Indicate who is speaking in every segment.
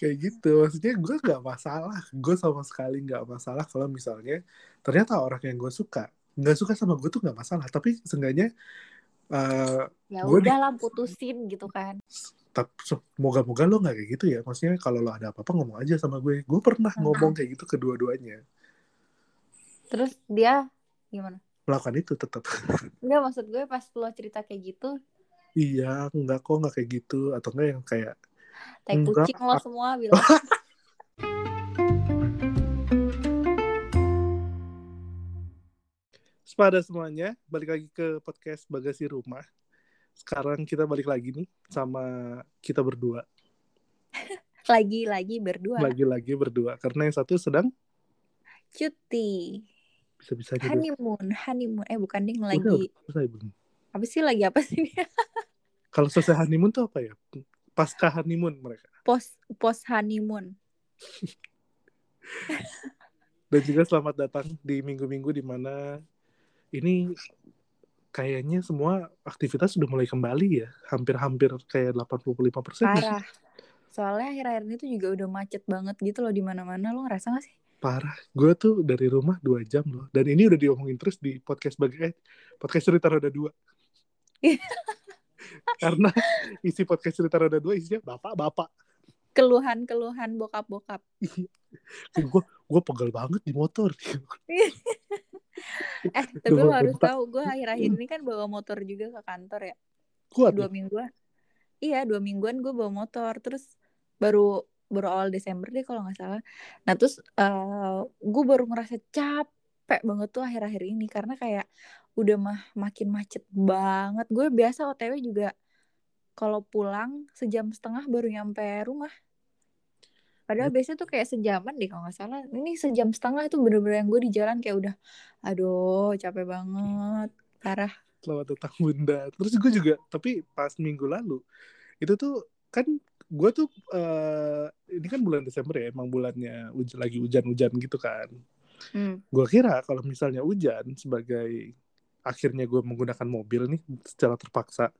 Speaker 1: kayak gitu. Maksudnya gue nggak masalah. Gue sama sekali nggak masalah kalau misalnya ternyata orang yang gue suka nggak suka sama gue tuh nggak masalah. Tapi seenggaknya uh,
Speaker 2: ya
Speaker 1: di-
Speaker 2: udah lah putusin gitu kan.
Speaker 1: Tapi moga-moga lo nggak kayak gitu ya. Maksudnya kalau lo ada apa-apa ngomong aja sama gue. Gue pernah
Speaker 2: Hmm.
Speaker 1: ngomong kayak gitu kedua-duanya.
Speaker 2: Terus dia gimana?
Speaker 1: Melakukan itu tetap
Speaker 2: Enggak maksud gue pas lo cerita kayak gitu.
Speaker 1: Iya nggak kok nggak kayak gitu? Atau enggak yang kayak
Speaker 2: tai kucing lo semua bilang
Speaker 1: Sepada semuanya, balik lagi ke podcast Bagasi Rumah. Sekarang kita balik lagi nih sama kita berdua.
Speaker 2: lagi-lagi berdua
Speaker 1: Lagi-lagi berdua. Karena yang satu sedang
Speaker 2: cuti
Speaker 1: bisa-bisanya dia-
Speaker 2: honeymoon honeymoon eh bukan ding lagi
Speaker 1: udah selesai belum?
Speaker 2: apa sih lagi apa sih
Speaker 1: Kalau selesai honeymoon tuh apa ya? Pasca honeymoon mereka.
Speaker 2: post post honeymoon
Speaker 1: Dan juga selamat datang di minggu-minggu di mana ini kayaknya semua aktivitas sudah mulai kembali ya. Hampir-hampir kayak 85%.
Speaker 2: parah soalnya akhir-akhir ini tuh juga udah macet banget gitu loh di mana-mana lo ngerasa gak sih
Speaker 1: Parah. Gue tuh dari rumah dua jam loh. Dan ini udah diomongin terus di podcast bagai eh, podcast cerita roda dua. Karena isi podcast cerita roda dua isinya bapak-bapak.
Speaker 2: keluhan-keluhan bokap-bokap
Speaker 1: Gue gue pegel banget di motor.
Speaker 2: eh tapi lo harus tahu gue akhir-akhir ini kan bawa motor juga ke kantor ya
Speaker 1: Kuat.
Speaker 2: dua
Speaker 1: ya?
Speaker 2: mingguan iya dua mingguan gue bawa motor terus baru baru awal Desember deh kalau nggak salah nah terus eh gue baru ngerasa capek banget tuh akhir-akhir ini karena kayak udah mah makin macet banget gue biasa OTW juga kalau pulang sejam setengah baru nyampe rumah padahal biasanya tuh kayak sejaman deh kalau nggak salah ini sejam setengah itu bener-bener yang gue di jalan kayak udah aduh capek banget parah
Speaker 1: Selamat datang bunda. Terus gue juga, tapi pas minggu lalu itu tuh kan gue tuh eh, ini kan bulan Desember ya, emang bulannya huj- lagi hujan-hujan gitu kan.
Speaker 2: hmm.
Speaker 1: Gue kira kalau misalnya hujan sebagai akhirnya gue menggunakan mobil nih secara terpaksa.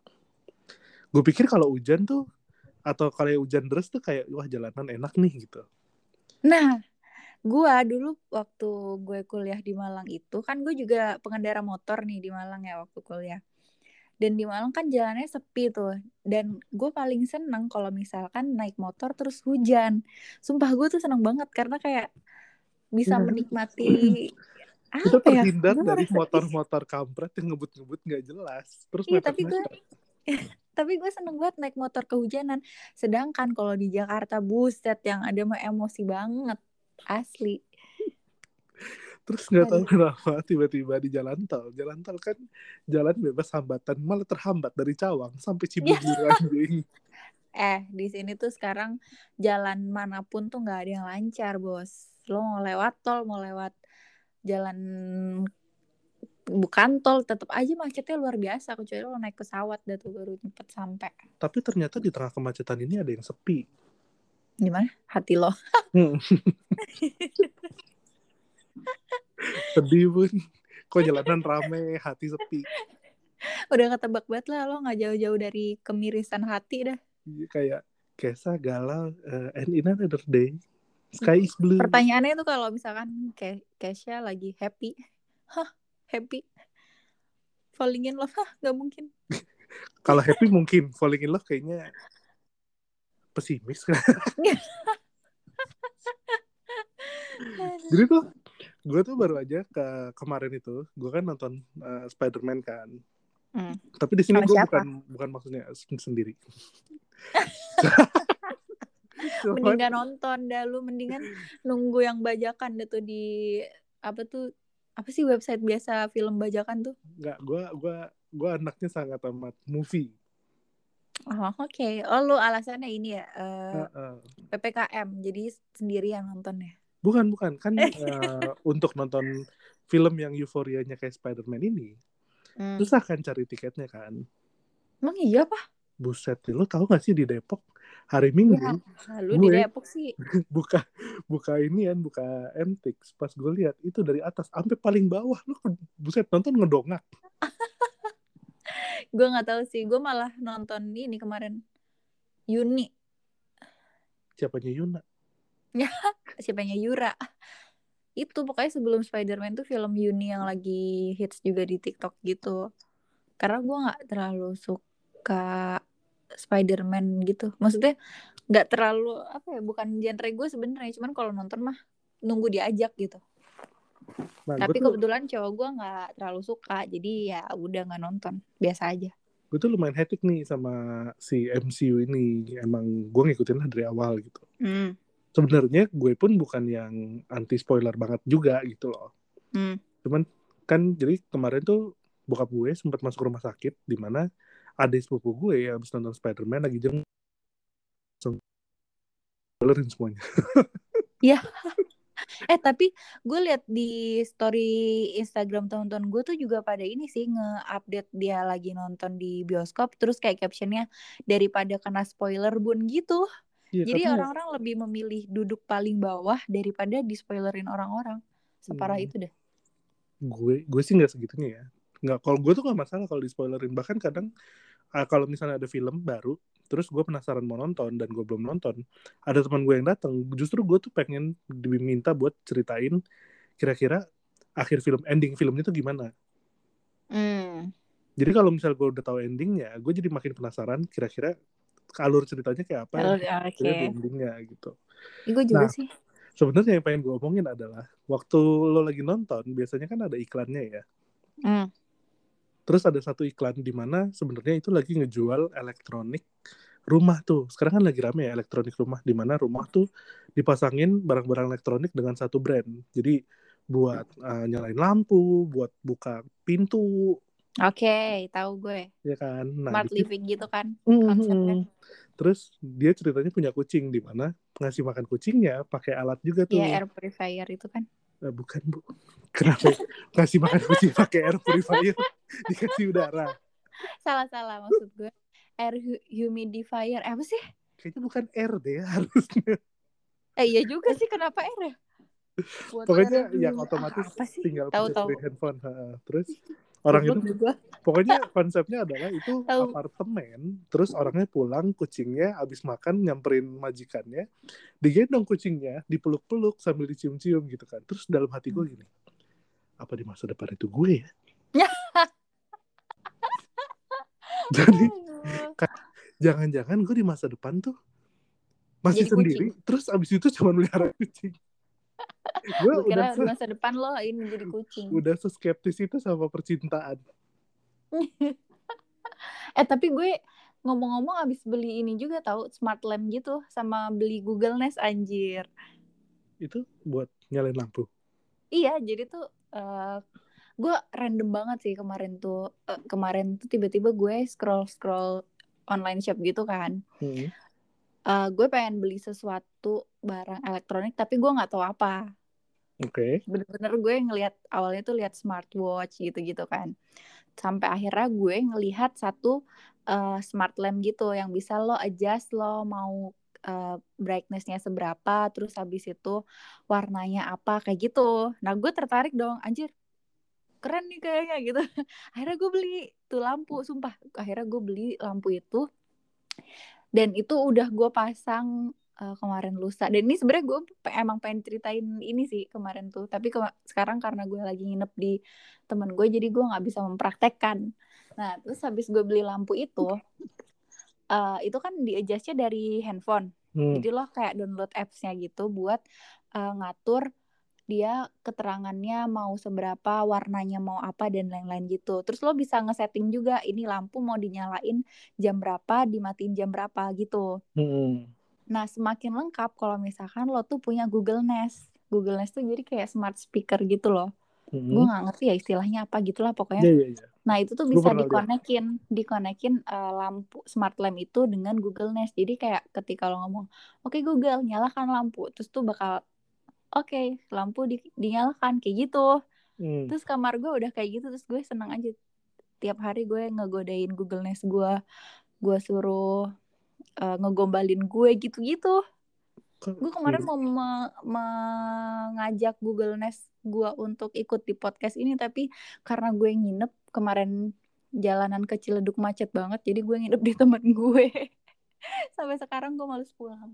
Speaker 1: Gue pikir kalau hujan tuh atau kalau hujan deras tuh kayak wah jalanan enak nih gitu.
Speaker 2: Nah, gua dulu waktu gue kuliah di Malang itu kan gue juga pengendara motor nih di Malang ya waktu kuliah. Dan di Malang kan jalannya sepi tuh. Dan gue paling seneng kalau misalkan naik motor terus hujan. Sumpah gue tuh seneng banget karena kayak bisa
Speaker 1: Iya.
Speaker 2: menikmati apa ya?
Speaker 1: terhindar
Speaker 2: Gue
Speaker 1: dari motor-motor kampret yang ngebut-ngebut nggak jelas. Terus
Speaker 2: Iya, tapi gue tapi gue seneng banget naik motor kehujanan. Sedangkan kalau di Jakarta buset yang ada mah emosi banget. Asli.
Speaker 1: Terus nggak tahu kenapa tiba-tiba di jalan tol. Jalan tol kan jalan bebas hambatan, malah terhambat dari Cawang sampai
Speaker 2: Iya.
Speaker 1: Cibubur anjing.
Speaker 2: Eh, di sini tuh sekarang jalan mana pun tuh nggak ada yang lancar, bos. Lo mau lewat tol, mau lewat jalan bukan tol, tetap aja macetnya luar biasa. Kecuali lo naik pesawat dah tuh baru cepet sampai.
Speaker 1: Tapi ternyata di tengah kemacetan ini ada yang sepi.
Speaker 2: Gimana? Hati lo.
Speaker 1: Hmm. Sedih pun. Kok jalanan rame, hati sepi.
Speaker 2: Udah ketebak banget lah lo nggak jauh-jauh dari kemirisan hati dah.
Speaker 1: Iya, Kayak Kesa galau, eh, and in another day, sky is blue.
Speaker 2: Pertanyaannya tuh kalau misalkan Ke Kesha lagi happy, hah happy, falling in love, hah nggak mungkin.
Speaker 1: Kalau happy mungkin, falling in love kayaknya pesimis kan. Jadi tuh gue tuh baru aja ke kemarin itu gue kan nonton uh, Spider-Man kan.
Speaker 2: Hmm.
Speaker 1: Tapi di sini gue bukan bukan maksudnya sen- sendiri. Cuman-
Speaker 2: mending gak nonton dah lu mendingan nunggu yang bajakan dah tuh di apa tuh apa sih website biasa film bajakan tuh
Speaker 1: nggak gue gue gue anaknya sangat amat movie.
Speaker 2: oh oke oh lu alasannya ini ya eh,
Speaker 1: Heeh.
Speaker 2: ppkm jadi sendirian nonton ya
Speaker 1: Bukan bukan kan uh, untuk nonton film yang euforianya kayak Spider-Man ini
Speaker 2: Hmm.
Speaker 1: susah kan cari tiketnya kan.
Speaker 2: emang iya pak
Speaker 1: Buset, lo tahu gak sih di Depok hari Minggu
Speaker 2: ya, lu di
Speaker 1: Gue-
Speaker 2: Depok sih.
Speaker 1: buka buka ini kan buka MTX pas gue lihat itu dari atas sampai paling bawah. Lu buset nonton ngedongak.
Speaker 2: Gue nggak tahu sih gue malah nonton ini kemarin. Yuni.
Speaker 1: Siapanya Yuna?
Speaker 2: Siapanya Yura. Itu pokoknya sebelum Spider-Man tuh film Yuni yang lagi hits juga di TikTok gitu. Karena gue nggak terlalu suka Spider-Man gitu. Maksudnya nggak terlalu apa ya bukan genre gue sebenarnya. Cuman kalau nonton mah nunggu diajak gitu.
Speaker 1: Nah,
Speaker 2: tapi
Speaker 1: tuh,
Speaker 2: kebetulan cowok gue nggak terlalu suka. Jadi ya udah nggak nonton. Biasa aja.
Speaker 1: Gue tuh lumayan hectic nih sama si MCU ini. Emang gue ngikutin lah dari awal gitu.
Speaker 2: Hmm.
Speaker 1: sebenarnya gue pun bukan yang anti spoiler banget juga gitu loh.
Speaker 2: Hmm.
Speaker 1: cuman kan jadi kemarin tuh bokap gue sempat masuk rumah sakit di mana adik sepupu gue yang habis nonton Spider-Man lagi jeng langsung spoilerin semuanya
Speaker 2: Eh tapi gue liat di story Instagram teman-teman gue tuh juga pada ini sih nge-update dia lagi nonton di bioskop terus kayak captionnya daripada kena spoiler bun gitu.
Speaker 1: Iya,
Speaker 2: Jadi orang-orang lebih memilih duduk paling bawah daripada di spoilerin orang-orang. Separah
Speaker 1: Hmm.
Speaker 2: itu deh.
Speaker 1: gue gue sih nggak segitunya ya nggak kalau gue tuh nggak masalah kalau di spoilerin bahkan kadang ah, kalau misalnya ada film baru terus gue penasaran mau nonton dan gue belum nonton ada teman gue yang datang justru gue tuh pengen diminta buat ceritain kira-kira akhir film ending filmnya tuh gimana
Speaker 2: Hmm.
Speaker 1: jadi kalau misal gue udah tahu endingnya gue jadi makin penasaran kira-kira alur ceritanya kayak apa yang
Speaker 2: oke.
Speaker 1: kira-kira di endingnya gitu
Speaker 2: Gue juga
Speaker 1: Nah.
Speaker 2: sih.
Speaker 1: sebenarnya yang pengen gue omongin adalah waktu lo lagi nonton biasanya kan ada iklannya ya
Speaker 2: Hmm.
Speaker 1: Terus ada satu iklan di mana sebenarnya itu lagi ngejual elektronik rumah tuh. Sekarang kan lagi rame ya elektronik rumah di mana rumah tuh dipasangin barang-barang elektronik dengan satu brand. Jadi buat uh, nyalain lampu, buat buka pintu,
Speaker 2: Oke, tahu gue.
Speaker 1: ya kan. Nah,
Speaker 2: Smart
Speaker 1: di situ-
Speaker 2: living gitu kan
Speaker 1: Mhm.
Speaker 2: konsepnya.
Speaker 1: Terus dia ceritanya punya kucing di mana ngasih makan kucingnya pakai alat juga tuh.
Speaker 2: Iya, air purifier itu kan.
Speaker 1: Eh, bukan bu. Kenapa ngasih makan kucing pakai air purifier dikasih udara?
Speaker 2: Salah-salah maksud gue. Air hu- humidifier. Apa sih?
Speaker 1: Kayaknya bukan air deh harusnya.
Speaker 2: Eh iya juga sih kenapa air ya? Buat
Speaker 1: Pokoknya
Speaker 2: air
Speaker 1: yang otomatis
Speaker 2: apa sih?
Speaker 1: tinggal
Speaker 2: Tahu tahu.
Speaker 1: handphone. Ha, Terus orang itu
Speaker 2: juga.
Speaker 1: pokoknya konsepnya adalah itu apartemen, terus orangnya pulang, kucingnya abis makan nyamperin majikannya, digendong kucingnya, dipeluk-peluk sambil dicium-cium gitu kan. Terus dalam hati gue gini, apa di masa depan itu gue ya? Jadi jangan-jangan gue di masa depan tuh masih
Speaker 2: Jadi
Speaker 1: sendiri, terus abis itu cuma melihara kucing. Gue
Speaker 2: kira
Speaker 1: se-
Speaker 2: masa depan lo ini jadi kucing.
Speaker 1: udah seskeptis itu sama percintaan.
Speaker 2: Eh tapi gue ngomong-ngomong abis beli ini juga tahu smart lamp gitu sama beli Google Nest anjir.
Speaker 1: Itu buat nyalain lampu.
Speaker 2: Iya, jadi tuh eh gue random banget sih kemarin tuh Eh, kemarin tuh tiba-tiba gue scroll scroll online shop gitu kan.
Speaker 1: Hmm.
Speaker 2: Eh, gue pengen beli sesuatu barang elektronik tapi gue nggak tahu apa.
Speaker 1: Oke.
Speaker 2: Bener-bener gue ngelihat awalnya tuh lihat smartwatch gitu-gitu kan. Sampai akhirnya gue ngelihat satu eh, smart lamp gitu yang bisa lo adjust lo mau eh, brightness-nya seberapa, terus habis itu warnanya apa kayak gitu. Nah gue tertarik dong, anjir keren nih kayaknya gitu. Akhirnya gue beli tuh lampu, sumpah. Akhirnya gue beli lampu itu dan itu udah gue pasang eh, kemarin lusa dan ini sebenarnya gue emang pengen ceritain ini sih kemarin tuh tapi kema- sekarang karena gue lagi nginep di temen gue jadi gue nggak bisa mempraktekkan nah terus habis gue beli lampu itu eh, itu kan di adjustnya dari handphone
Speaker 1: Hmm.
Speaker 2: jadi lo kayak download apps-nya gitu buat eh, ngatur dia keterangannya mau seberapa, warnanya mau apa dan lain-lain gitu. Terus lo bisa ngesetting juga ini lampu mau dinyalain jam berapa, dimatiin jam berapa gitu.
Speaker 1: Hmm.
Speaker 2: Nah, semakin lengkap kalau misalkan lo tuh punya Google Nest. Google Nest tuh jadi kayak smart speaker gitu loh.
Speaker 1: Hmm.
Speaker 2: Gue nggak ngerti ya istilahnya apa gitulah pokoknya.
Speaker 1: Iya, iya, iya.
Speaker 2: Nah, itu tuh
Speaker 1: Gua
Speaker 2: bisa dikonekin, dikonekin eh, lampu smart lamp itu dengan Google Nest. Jadi kayak ketika lo ngomong, "Oke Google, nyalakan lampu." Terus tuh bakal Oke, lampu di- dinyalakan kayak gitu.
Speaker 1: Hmm.
Speaker 2: Terus kamar gue udah kayak gitu, terus gue senang aja. Tiap hari gue ngegodain Google Nest gue, gue suruh eh, ngegombalin gue gitu-gitu. Gue kemarin mau me- mengajak Google Nest gue untuk ikut di podcast ini, tapi karena gue nginep kemarin jalanan ke Ciledug macet banget, jadi gue nginep di temen gue. Sampai sekarang gue males pulang.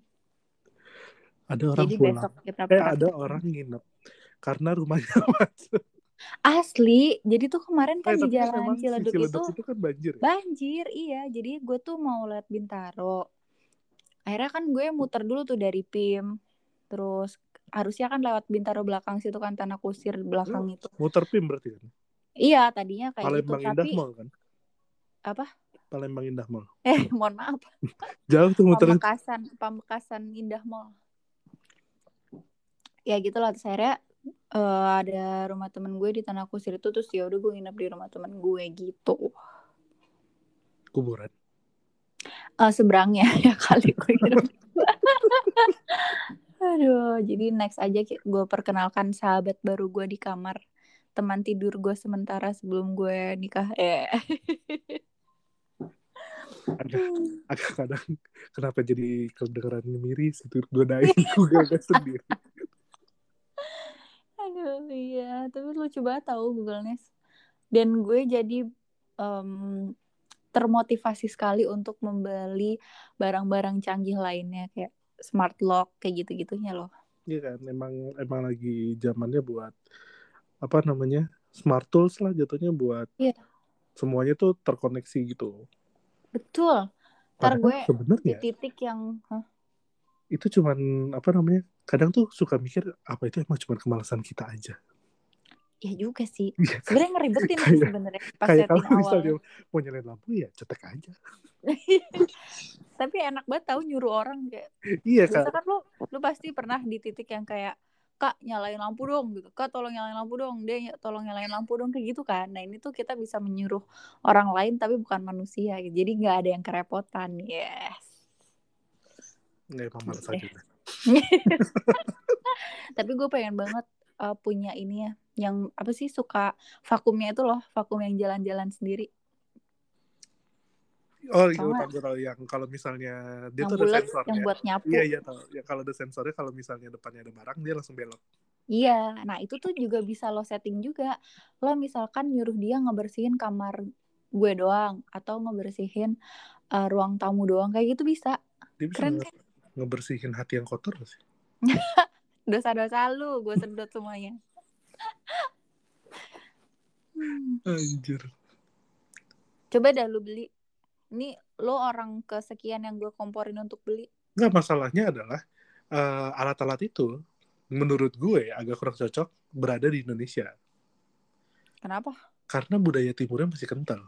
Speaker 1: ada orang
Speaker 2: Jadi
Speaker 1: pulang
Speaker 2: besok kita
Speaker 1: eh ada orang nginep karena rumahnya macet
Speaker 2: Asli, jadi tuh kemarin kan
Speaker 1: eh,
Speaker 2: di jalan
Speaker 1: si
Speaker 2: Ciledug,
Speaker 1: Ciledug
Speaker 2: itu
Speaker 1: itu kan banjir ya
Speaker 2: banjir, iya. Jadi gue tuh mau lihat Bintaro. Akhirnya kan gue muter dulu tuh dari PIM. Terus harusnya kan lewat Bintaro belakang situ kan tanah kusir belakang
Speaker 1: Lu
Speaker 2: itu.
Speaker 1: muter pim berarti kan
Speaker 2: Iya, tadinya kayak gitu.
Speaker 1: Palembang Indah
Speaker 2: Tapi
Speaker 1: Mall kan
Speaker 2: apa?
Speaker 1: Palembang Indah Mall
Speaker 2: Eh, mohon maaf.
Speaker 1: jauh tuh muter
Speaker 2: Pamekasan, Pamekasan Indah Mall. Ya gitu lah, terus akhirnya eh, ada rumah temen gue di Tanah Kusir itu terus ya udah gue nginep di rumah temen gue gitu.
Speaker 1: kuburan
Speaker 2: Eh, seberangnya ya kali gue nginep. Aduh, jadi next aja gue perkenalkan sahabat baru gue di kamar. Teman tidur gue sementara sebelum gue nikah. Eh.
Speaker 1: agak agak kadang kenapa jadi kedengeran miris itu godain Google gue sendiri
Speaker 2: Aduh, iya. Tapi lucu banget tahu Google Nest. Dan gue jadi em, termotivasi sekali untuk membeli barang-barang canggih lainnya kayak smart lock kayak gitu-gitunya loh.
Speaker 1: Iya kan emang emang lagi zamannya buat apa namanya smart tools lah jatuhnya buat
Speaker 2: Iya.
Speaker 1: semuanya tuh terkoneksi gitu
Speaker 2: Betul. Ntar
Speaker 1: Padahal
Speaker 2: gue di titik yang hah?
Speaker 1: itu cuman apa namanya kadang tuh suka mikir apa itu emang cuman kemalasan kita aja
Speaker 2: ya juga sih.
Speaker 1: Kan?
Speaker 2: Sebenarnya ngeribet sih sebenarnya pas
Speaker 1: kayak kalau misalnya
Speaker 2: awalnya.
Speaker 1: mau nyalain lampu ya cetek aja
Speaker 2: Tapi enak banget tahu nyuruh orang kayak
Speaker 1: iya kan
Speaker 2: kan lu lu pasti pernah di titik yang kayak kak nyalain lampu dong gitu kak tolong nyalain lampu dong dia ny- tolong nyalain lampu dong kayak gitu kan nah ini tuh kita bisa menyuruh orang lain tapi bukan manusia gitu jadi nggak ada yang kerepotan yes
Speaker 1: nggak emang malas
Speaker 2: Eh.
Speaker 1: aja.
Speaker 2: Tapi gue pengen banget uh, punya ini ya yang apa sih suka vakumnya itu loh vakum yang jalan-jalan sendiri
Speaker 1: oh iya gue tau yang kalau misalnya dia
Speaker 2: yang
Speaker 1: tuh ada
Speaker 2: bulat
Speaker 1: sensornya
Speaker 2: yang buat nyapu
Speaker 1: iya iya tau ya kalau ada sensornya kalau misalnya depannya ada barang dia langsung belok
Speaker 2: Iya, nah itu tuh juga bisa lo setting juga. Lo misalkan nyuruh dia ngebersihin kamar gue doang atau ngebersihin uh, ruang tamu doang kayak gitu bisa.
Speaker 1: dia bisa
Speaker 2: Keren kan?
Speaker 1: Ngebersihin hati yang kotor gak sih
Speaker 2: Dosa-dosa lu gue sedot semuanya. Hmm.
Speaker 1: anjir
Speaker 2: Coba dah lu beli. Ini lo orang kesekian yang gue komporin untuk beli.
Speaker 1: Nggak masalahnya adalah eh, alat-alat itu menurut gue agak kurang cocok berada di Indonesia
Speaker 2: Kenapa?
Speaker 1: karena budaya timurnya masih kental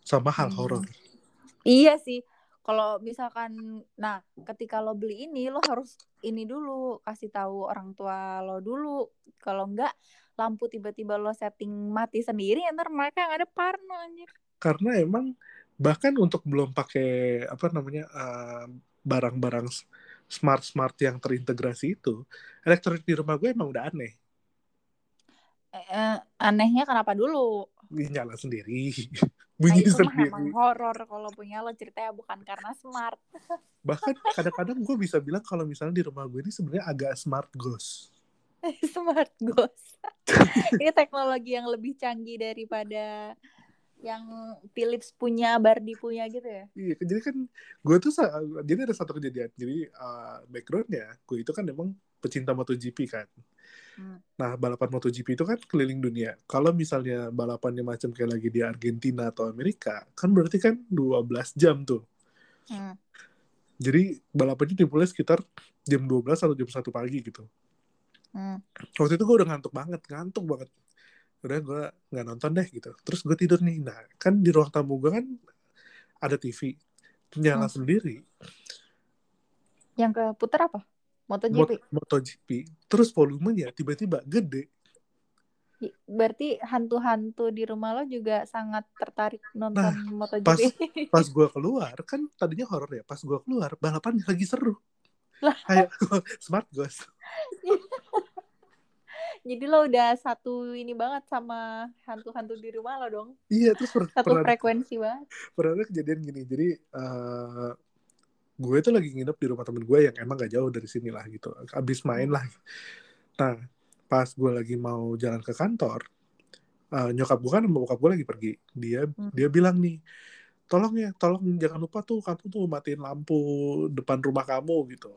Speaker 1: sama hal
Speaker 2: Hmm.
Speaker 1: horor.
Speaker 2: Iya sih. Kalau misalkan, nah ketika lo beli ini lo harus ini dulu kasih tahu orang tua lo dulu. Kalau enggak lampu tiba-tiba lo setting mati sendiri, ntar mereka yang ada parno anjir.
Speaker 1: Karena emang bahkan untuk belum pakai apa namanya eh, barang-barang smart smart yang terintegrasi itu elektronik di rumah gue emang udah aneh.
Speaker 2: Eh, eh, anehnya kenapa dulu?
Speaker 1: Nyala sendiri,
Speaker 2: Nah,
Speaker 1: bunyi
Speaker 2: itu mah
Speaker 1: sendiri.
Speaker 2: emang horor kalau punya lo ceritanya bukan karena smart.
Speaker 1: Bahkan kadang-kadang gue bisa bilang kalau misalnya di rumah gue ini sebenarnya agak smart ghost.
Speaker 2: smart ghost. ini teknologi yang lebih canggih daripada yang Philips punya, Bardi punya gitu ya.
Speaker 1: Iya, jadi kan gue tuh jadi ada satu kejadian. Jadi uh, backgroundnya gue itu kan emang pecinta MotoGP kan.
Speaker 2: Hmm.
Speaker 1: Nah balapan MotoGP itu kan keliling dunia. Kalau misalnya balapannya macam kayak lagi di Argentina atau Amerika, kan berarti kan 12 jam tuh.
Speaker 2: Hmm.
Speaker 1: Jadi balapannya dimulai sekitar jam 12 atau jam 1 pagi gitu.
Speaker 2: Hmm.
Speaker 1: Waktu itu gue udah ngantuk banget, ngantuk banget. Udah gue nggak nonton deh gitu. Terus gue tidur nih. Nah kan di ruang tamu gue kan ada TV nyala
Speaker 2: Hmm.
Speaker 1: sendiri.
Speaker 2: Yang keputar apa? MotoGP.
Speaker 1: Mot- MotoGP terus volumenya tiba-tiba gede
Speaker 2: Berarti hantu-hantu di rumah lo juga sangat tertarik nonton
Speaker 1: Nah,
Speaker 2: MotoGP.
Speaker 1: pas- pas gua keluar kan tadinya horor ya pas gua keluar balapan lagi seru
Speaker 2: Lah.
Speaker 1: kayak smart ghost
Speaker 2: Jadi lo udah satu ini banget sama hantu-hantu di rumah lo dong.
Speaker 1: iya terus per-
Speaker 2: Satu
Speaker 1: pernah
Speaker 2: frekuensi banget.
Speaker 1: pernah kejadian gini jadi eh, gue tuh lagi nginep di rumah temen gue yang emang gak jauh dari sini lah gitu abis main lah nah pas gue lagi mau jalan ke kantor eh, nyokap gue kan sama bokap gue lagi pergi dia
Speaker 2: Hmm.
Speaker 1: dia bilang nih tolong ya tolong jangan lupa tuh kamu tuh matiin lampu depan rumah kamu gitu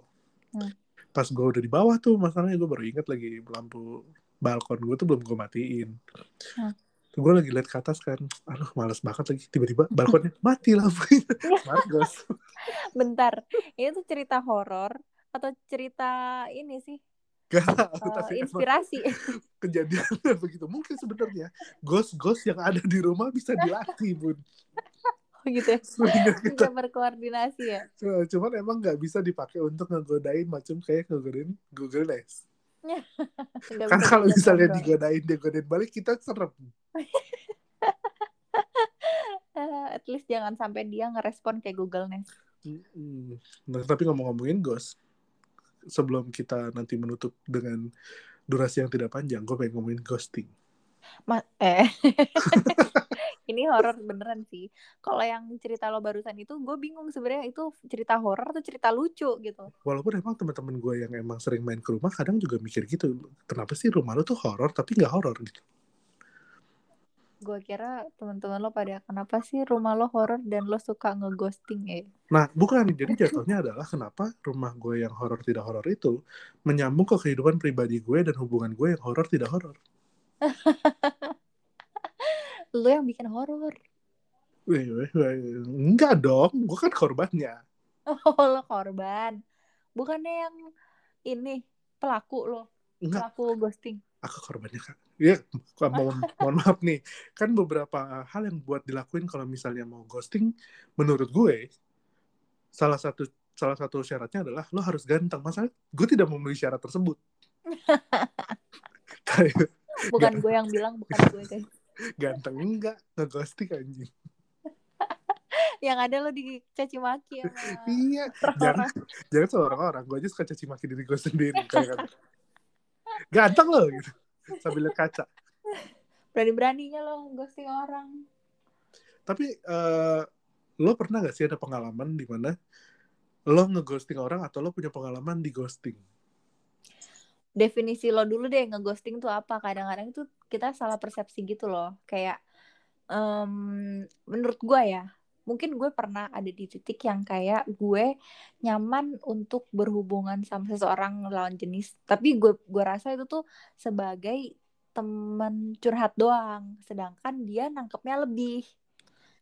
Speaker 2: Hmm.
Speaker 1: pas gue udah di bawah tuh masalahnya gue baru inget lagi lampu balkon gue tuh belum gue matiin
Speaker 2: Hmm.
Speaker 1: Gue lagi liat ke atas kan aduh males banget lagi tiba-tiba balkonnya mati lampunya Margos
Speaker 2: Bentar, ini tuh cerita horor atau cerita ini sih
Speaker 1: gak tahu
Speaker 2: eh,
Speaker 1: tapi emang
Speaker 2: inspirasi?
Speaker 1: kejadiannya begitu mungkin sebenarnya ghost-ghost yang ada di rumah bisa dilatih bun
Speaker 2: Oh gitu ya.
Speaker 1: Kita
Speaker 2: Bisa berkoordinasi ya.
Speaker 1: Cuma- cuman emang nggak bisa dipakai untuk ngegodain macam kayak ngegodain Google Nest
Speaker 2: Nggak
Speaker 1: karena kalau misalnya digodain dia godain balik kita serem
Speaker 2: at least jangan sampai dia ngerespon kayak Google Nest.
Speaker 1: Nah, tapi ngomong-ngomongin ghost, sebelum kita nanti menutup dengan durasi yang tidak panjang, gue pengen ngomongin ghosting.
Speaker 2: Ma eh. ini horor beneran sih. Kalau yang cerita lo barusan itu gue bingung sebenarnya itu cerita horor atau cerita lucu gitu.
Speaker 1: Walaupun emang teman-teman gue yang emang sering main ke rumah, kadang juga mikir gitu, kenapa sih rumah lo tuh horor tapi nggak horor gitu.
Speaker 2: Gue kira teman-teman lo pada kenapa sih rumah lo horor dan lo suka ngeghosting ya?
Speaker 1: Nah, bukan. Jadi jatuhnya adalah kenapa rumah gue yang horor tidak horor itu menyambung ke kehidupan pribadi gue dan hubungan gue yang horor tidak horor.
Speaker 2: Lo yang bikin horor.
Speaker 1: Enggak dong, gue kan korbannya.
Speaker 2: Oh lo korban. Bukannya yang ini pelaku lo,
Speaker 1: Enggak,
Speaker 2: pelaku ghosting.
Speaker 1: aku korbannya kak. Ya, mohon, mohon maaf nih. Kan beberapa hal yang buat dilakuin kalau misalnya mau ghosting, menurut gue salah satu salah satu syaratnya adalah lo harus ganteng. Masalah gue tidak memenuhi syarat tersebut.
Speaker 2: Bukan gue yang bilang, bukan gue guys.
Speaker 1: Ganteng enggak ngeghosting anjing.
Speaker 2: Yang ada lo dicaci maki sama
Speaker 1: Iya, jangan jangan sama orang-orang. Gue aja suka caci maki diri gue sendiri. Kayak kan, ganteng lo gitu. Sambil lihat kaca.
Speaker 2: Berani-beraninya lo ghosting orang.
Speaker 1: Tapi eh, lo pernah gak sih ada pengalaman di mana lo ngeghosting orang atau lo punya pengalaman di ghosting?
Speaker 2: Definisi lo dulu deh ngeghosting tuh apa? Kadang-kadang tuh kita salah persepsi gitu loh. Kayak em, menurut gue ya, mungkin gue pernah ada di titik yang kayak gue nyaman untuk berhubungan sama seseorang lawan jenis. Tapi gue gue rasa itu tuh sebagai teman curhat doang. Sedangkan dia nangkepnya lebih.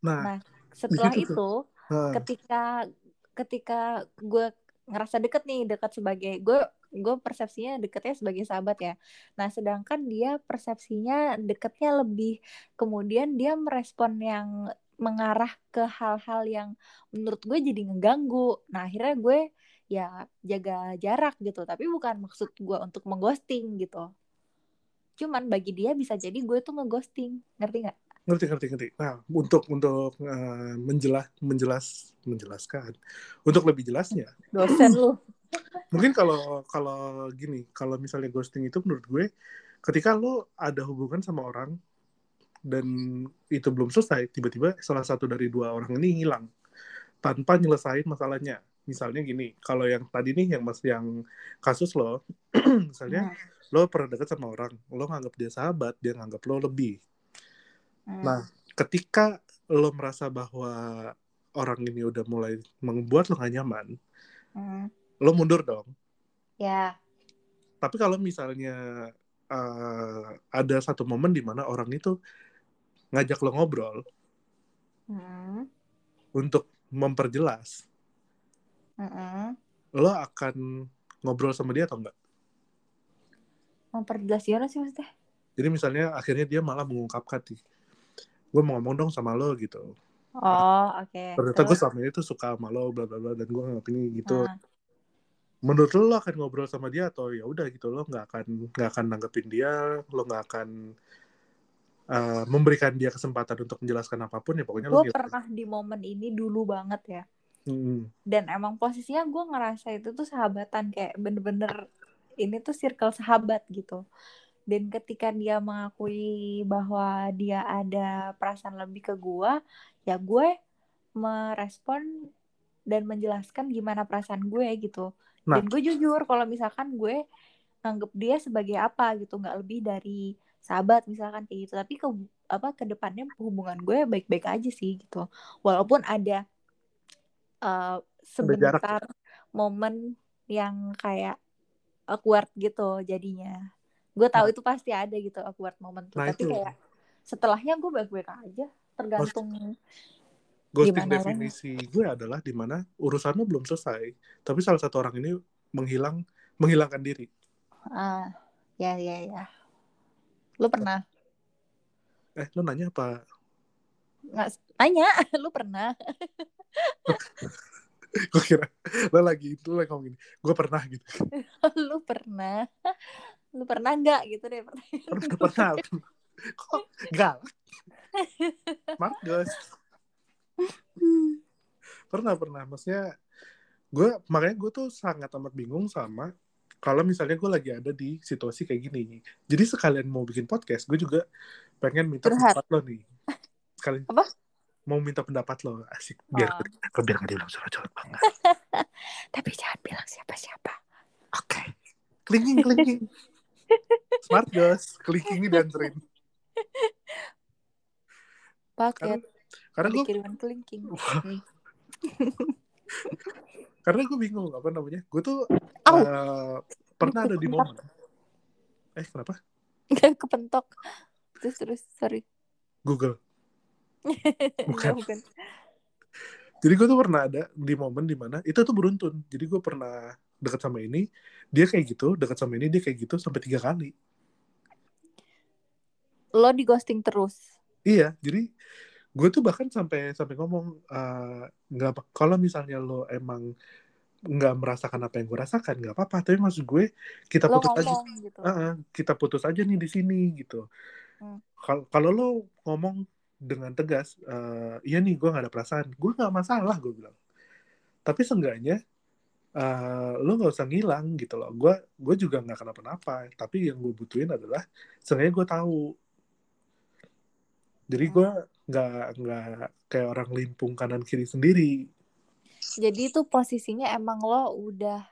Speaker 1: Nah,
Speaker 2: Nah, setelah
Speaker 1: itu tuh.
Speaker 2: itu
Speaker 1: eh,
Speaker 2: ketika ketika gue ngerasa deket nih deket sebagai gue gue persepsinya deketnya sebagai sahabat ya. Nah sedangkan dia persepsinya deketnya lebih kemudian dia merespon yang mengarah ke hal-hal yang menurut gue jadi ngeganggu. Nah akhirnya gue ya jaga jarak gitu tapi bukan maksud gue untuk mengghosting gitu. Cuman bagi dia bisa jadi gue tuh ngeghosting. Ngerti nggak?
Speaker 1: Ngerti ngerti ngerti. Nah, untuk untuk eh, menjelas menjelas menjelaskan, untuk lebih jelasnya,
Speaker 2: dosen lu
Speaker 1: mungkin kalau kalau gini, kalau misalnya ghosting itu menurut gue, ketika lo ada hubungan sama orang dan itu belum selesai, tiba-tiba salah satu dari dua orang ini hilang tanpa nyelesain masalahnya. Misalnya gini, kalau yang tadi nih yang mas yang kasus lo, misalnya lo pernah deket sama orang, lo nganggap dia sahabat, dia nganggap lo lebih.
Speaker 2: Hmm.
Speaker 1: Nah, ketika lo merasa bahwa orang ini udah mulai membuat lo gak nyaman,
Speaker 2: Hmm.
Speaker 1: Lo mundur dong.
Speaker 2: ya
Speaker 1: Tapi kalau misalnya eh, ada satu momen di mana orang itu ngajak lo ngobrol
Speaker 2: Hmm.
Speaker 1: untuk memperjelas,
Speaker 2: Mm-mm.
Speaker 1: lo akan ngobrol sama dia atau enggak?
Speaker 2: memperjelas gimana sih maksudnya
Speaker 1: Jadi misalnya akhirnya dia malah mengungkapkan nih, gue mau ngomong dong sama lo gitu.
Speaker 2: oh oke
Speaker 1: Ternyata gue selama ini tuh suka sama lo, bla bla bla, dan gue ini gitu.
Speaker 2: Nah,
Speaker 1: menurut lo, lo akan ngobrol sama dia atau ya udah gitu lo nggak akan nggak akan nanggepin dia lo nggak akan uh, memberikan dia kesempatan untuk menjelaskan apa pun ya pokoknya lo
Speaker 2: gue
Speaker 1: gitu.
Speaker 2: pernah di momen ini dulu banget ya
Speaker 1: Hmm.
Speaker 2: dan emang posisinya gue ngerasa itu tuh sahabatan kayak bener-bener ini tuh circle sahabat gitu dan ketika dia mengakui bahwa dia ada perasaan lebih ke gue ya gue merespon dan menjelaskan gimana perasaan gue gitu
Speaker 1: Nah.
Speaker 2: dan gue jujur kalau misalkan gue nganggep dia sebagai apa gitu nggak lebih dari sahabat misalkan kayak gitu tapi ke apa ke depannya hubungan gue baik-baik aja sih gitu walaupun ada uh, sebentar momen yang kayak awkward gitu jadinya gue tahu nah. itu pasti ada gitu awkward momen tuh nah, tapi itu. kayak setelahnya gue baik-baik aja tergantung
Speaker 1: ghosting definisi orang. gue adalah di mana urusannya belum selesai tapi salah satu orang ini menghilang menghilangkan diri.
Speaker 2: Ah ya ya ya. Lu pernah?
Speaker 1: Eh lu nanya apa?
Speaker 2: Nggak tanya lu pernah?
Speaker 1: Gue kira lo lagi itu lagi ngomong gini gue pernah gitu.
Speaker 2: Lu pernah? Lu pernah nggak gitu deh
Speaker 1: pernah pernah. kok galak Marcus pernah pernah. Maksudnya gue makanya gue tuh sangat amat bingung sama kalau misalnya gue lagi ada di situasi kayak gini. Jadi sekalian mau bikin podcast gue juga pengen minta pendapat lo nih. Sekalian
Speaker 2: apa?
Speaker 1: mau minta pendapat lo. Asik. Biar oh. biar nggak dibilang curhat banget.
Speaker 2: Tapi jangan bilang siapa-siapa.
Speaker 1: Oke. Okay. kelingking kelingking. Smart guys. Kelingking dan tren
Speaker 2: paket
Speaker 1: karena, gue
Speaker 2: kiriman kelingking
Speaker 1: karena gue bingung apa namanya gue tuh oh. uh, pernah ada di momen eh kenapa
Speaker 2: kepentok terus terus sorry
Speaker 1: Google bukan. bukan. Jadi gue tuh pernah ada di momen di mana itu tuh beruntun. Jadi gue pernah dekat sama ini, dia kayak gitu, dekat sama ini dia kayak gitu sampai tiga kali.
Speaker 2: Lo di ghosting terus?
Speaker 1: Iya, jadi gue tuh bahkan sampai sampai ngomong eh, nggak uh, kalau misalnya lo emang nggak merasakan apa yang gue rasakan nggak apa-apa. Tapi maksud gue kita putus aja. gitu. uh, kita putus aja nih di sini gitu. Hmm. kalau lo ngomong dengan tegas uh, iya nih gue gak ada perasaan. Gue gak masalah gue bilang. Tapi seenggaknya uh, lo gak usah ngilang gitu loh. Gue gue juga nggak kenapa-napa. Tapi yang gue butuhin adalah seenggaknya gue tahu. Jadi gue nggak nggak kayak orang limpung kanan kiri sendiri.
Speaker 2: Jadi itu posisinya emang lo udah